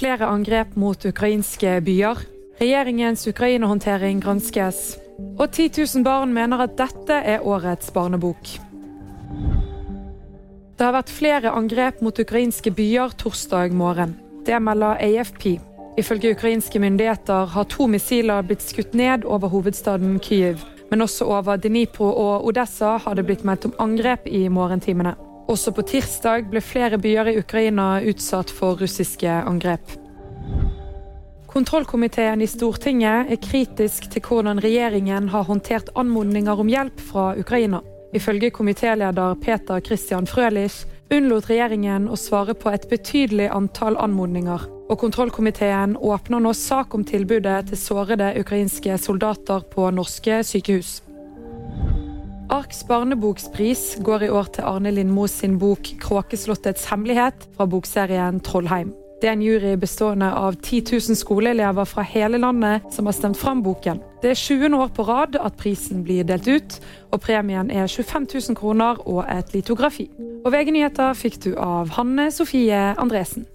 flere angrep mot ukrainske byer. Regjeringens Ukraina-håndtering granskes. Og 10 000 barn mener at dette er årets barnebok. Det har vært flere angrep mot ukrainske byer torsdag morgen. Det melder AFP. Ifølge ukrainske myndigheter har to missiler blitt skutt ned over hovedstaden Kyiv. Men også over Dnipro og Odessa har det blitt meldt om angrep i morgentimene. Også på tirsdag ble flere byer i Ukraina utsatt for russiske angrep. Kontrollkomiteen i Stortinget er kritisk til hvordan regjeringen har håndtert anmodninger om hjelp fra Ukraina. Ifølge komitéleder Peter Christian Frølich unnlot regjeringen å svare på et betydelig antall anmodninger. Og kontrollkomiteen åpner nå sak om tilbudet til sårede ukrainske soldater på norske sykehus. Arks barnebokspris går i år til Arne Lindmo sin bok 'Kråkeslottets hemmelighet' fra bokserien Trollheim. Det er en jury bestående av 10 000 skoleelever fra hele landet som har stemt fram boken. Det er 20. år på rad at prisen blir delt ut, og premien er 25 000 kroner og et litografi. Og VG-nyheter fikk du av Hanne Sofie Andresen.